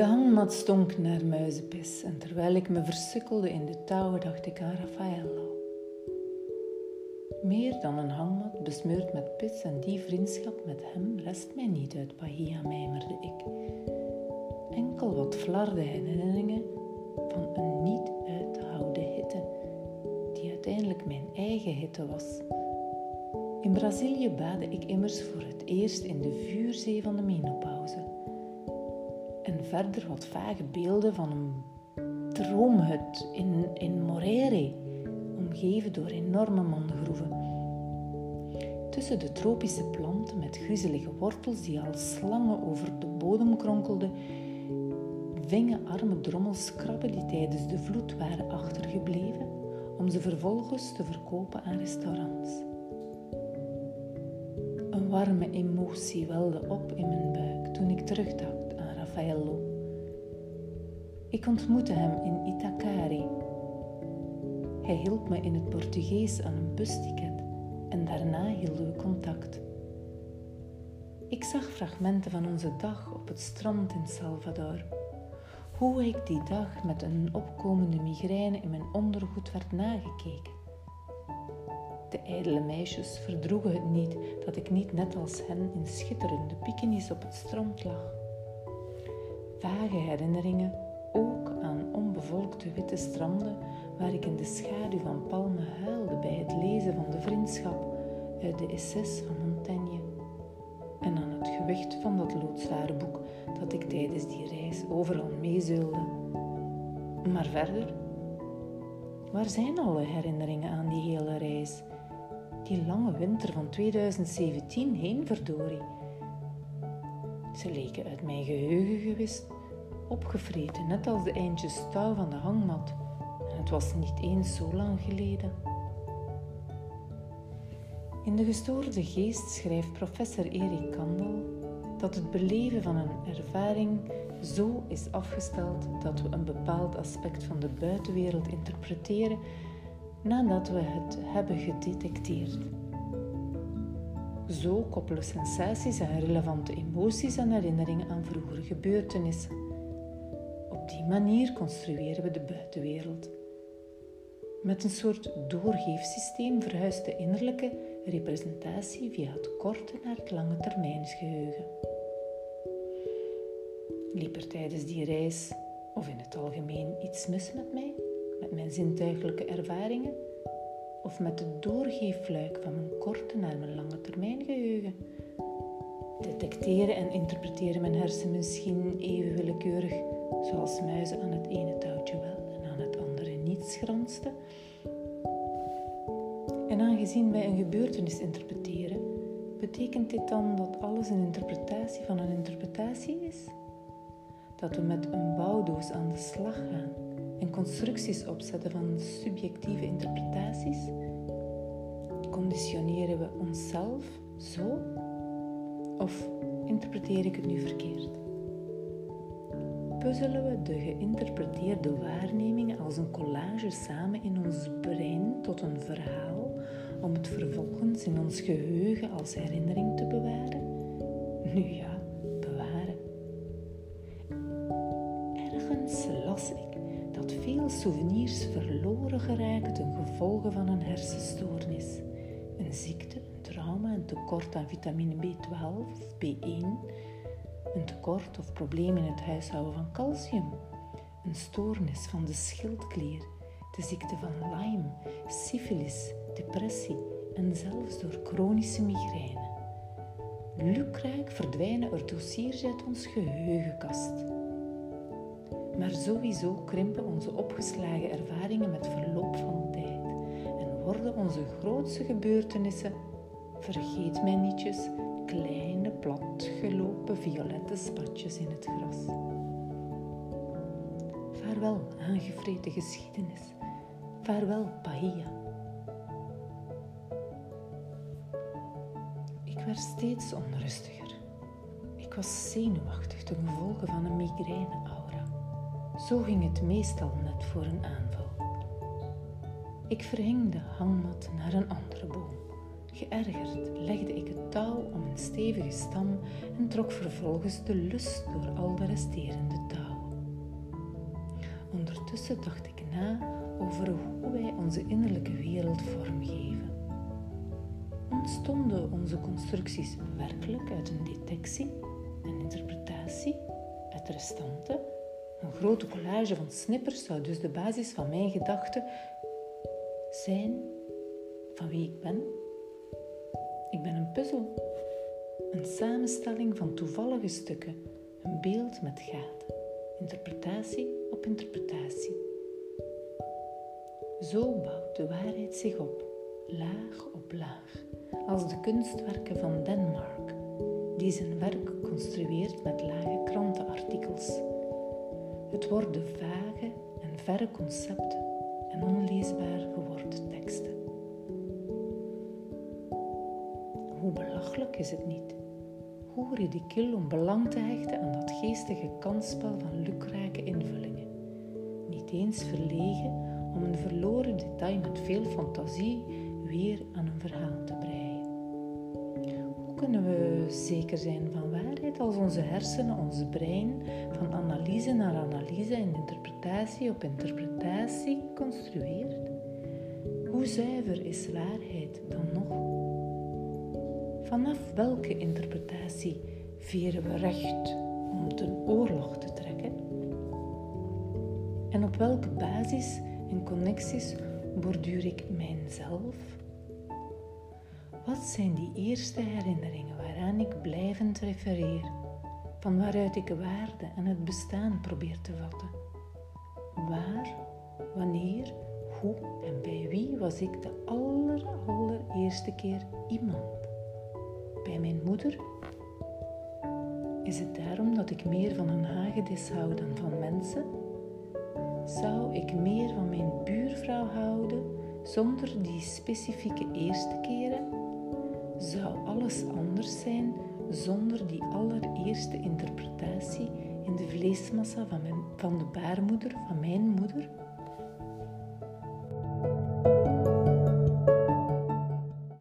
De hangmat stonk naar muizenpis en terwijl ik me versukkelde in de touwen dacht ik aan Raffaello. Meer dan een hangmat besmeurd met pis en die vriendschap met hem rest mij niet uit Bahia, mijmerde ik. Enkel wat flarde herinneringen van een niet uit te houden hitte, die uiteindelijk mijn eigen hitte was. In Brazilië baadde ik immers voor het eerst in de vuurzee van de menopauze. En verder wat vage beelden van een droomhut in, in omgeven door enorme mangroeven. Tussen de tropische planten met griezelige wortels die als slangen over de bodem kronkelden, vingen arme drommels krabben die tijdens de vloed waren achtergebleven, om ze vervolgens te verkopen aan restaurants. Een warme emotie welde op in mijn buik toen ik terugdacht Ik ontmoette hem in Itacari. Hij hielp me in het Portugees aan een busticket en daarna hielden we contact. Ik zag fragmenten van onze dag op het strand in Salvador. Hoe ik die dag met een opkomende migraine in mijn ondergoed werd nagekeken. De ijdele meisjes verdroegen het niet dat ik niet net als hen in schitterende bikinis op het strand lag. Vage herinneringen ook aan onbevolkte witte stranden waar ik in de schaduw van palmen huilde bij het lezen van de vriendschap uit de essais van Montaigne en aan het gewicht van dat loodzware boek dat ik tijdens die reis overal meezeulde. Maar verder, waar zijn alle herinneringen aan die hele reis? Die lange winter van 2017 heen, verdorie. Ze leken uit mijn geheugen gewist, opgevreten, net als de eindjes touw van de hangmat. En het was niet eens zo lang geleden. In de gestoorde geest schrijft professor Erik Kandel dat het beleven van een ervaring zo is afgesteld dat we een bepaald aspect van de buitenwereld interpreteren nadat we het hebben gedetecteerd. Zo koppelen sensaties en relevante emoties en herinneringen aan vroegere gebeurtenissen. Op die manier construeren we de buitenwereld. Met een soort doorgeefsysteem verhuist de innerlijke representatie via het korte naar het lange termijnsgeheugen. Liep er tijdens die reis of in het algemeen iets mis met mij, met mijn zintuigelijke ervaringen of met het doorgeefluik van mijn korte naar mijn lange termijngeheugen? Detecteren en interpreteren mijn hersenen misschien even willekeurig, zoals muizen aan het ene touwtje wel en aan het andere niet schransten? En aangezien wij een gebeurtenis interpreteren, betekent dit dan dat alles een interpretatie van een interpretatie is? Dat we met een bouwdoos aan de slag gaan en constructies opzetten van subjectieve interpretaties? Conditioneren we onszelf zo? Of interpreteer ik het nu verkeerd? Puzzelen we de geïnterpreteerde waarnemingen als een collage samen in ons brein tot een verhaal om het vervolgens in ons geheugen als herinnering te bewaren? Nu ja, bewaren. Ergens las ik veel souvenirs verloren geraken ten gevolge van een hersenstoornis, een ziekte, een trauma, een tekort aan vitamine B12 of B1, een tekort of probleem in het huishouden van calcium, een stoornis van de schildklier, de ziekte van Lyme, syfilis, depressie en zelfs door chronische migraine. Lukraak verdwijnen er dossiers uit ons geheugenkast. Maar sowieso krimpen onze opgeslagen ervaringen met verloop van tijd en worden onze grootste gebeurtenissen, vergeet mij nietjes, kleine platgelopen violette spatjes in het gras. Vaarwel, aangevreten geschiedenis. Vaarwel, Bahia. Ik werd steeds onrustiger. Ik was zenuwachtig ten gevolge van een migraine-aura. Zo ging het meestal net voor een aanval. Ik verhing de hangmat naar een andere boom, Geërgerd legde ik het touw om een stevige stam en trok vervolgens de lus door al de resterende touwen. Ondertussen dacht ik na over hoe wij onze innerlijke wereld vormgeven. Ontstonden onze constructies werkelijk uit een detectie, een interpretatie, uit restanten? Een grote collage van snippers zou dus de basis van mijn gedachten zijn van wie ik ben. Ik ben een puzzel, een samenstelling van toevallige stukken, een beeld met gaten, interpretatie op interpretatie. Zo bouwt de waarheid zich op, laag op laag, als de kunstwerken van Denmark, die zijn werk construeert met lage krantenartikels. Het worden vage en verre concepten en onleesbaar geworden teksten. Hoe belachelijk is het niet? Hoe ridicuul om belang te hechten aan dat geestige kansspel van lukrake invullingen. Niet eens verlegen om een verloren detail met veel fantasie weer aan een verhaal te breien. Hoe kunnen we zeker zijn van als onze hersenen, ons brein, van analyse naar analyse en interpretatie op interpretatie construeert? Hoe zuiver is waarheid dan nog? Vanaf welke interpretatie vieren we recht om ten oorlog te trekken? En op welke basis en connecties borduur ik mijzelf? Wat zijn die eerste herinneringen waaraan ik blijvend refereer, van waaruit ik waarde en het bestaan probeer te vatten? Waar, wanneer, hoe en bij wie was ik de aller, allereerste keer iemand? bij mijn moeder? Is het daarom dat ik meer van een hagedis hou dan van mensen? Zou ik meer van mijn buurvrouw houden zonder die specifieke eerste keren? Zou alles anders zijn zonder die allereerste interpretatie in de vleesmassa van, mijn, van de baarmoeder van mijn moeder?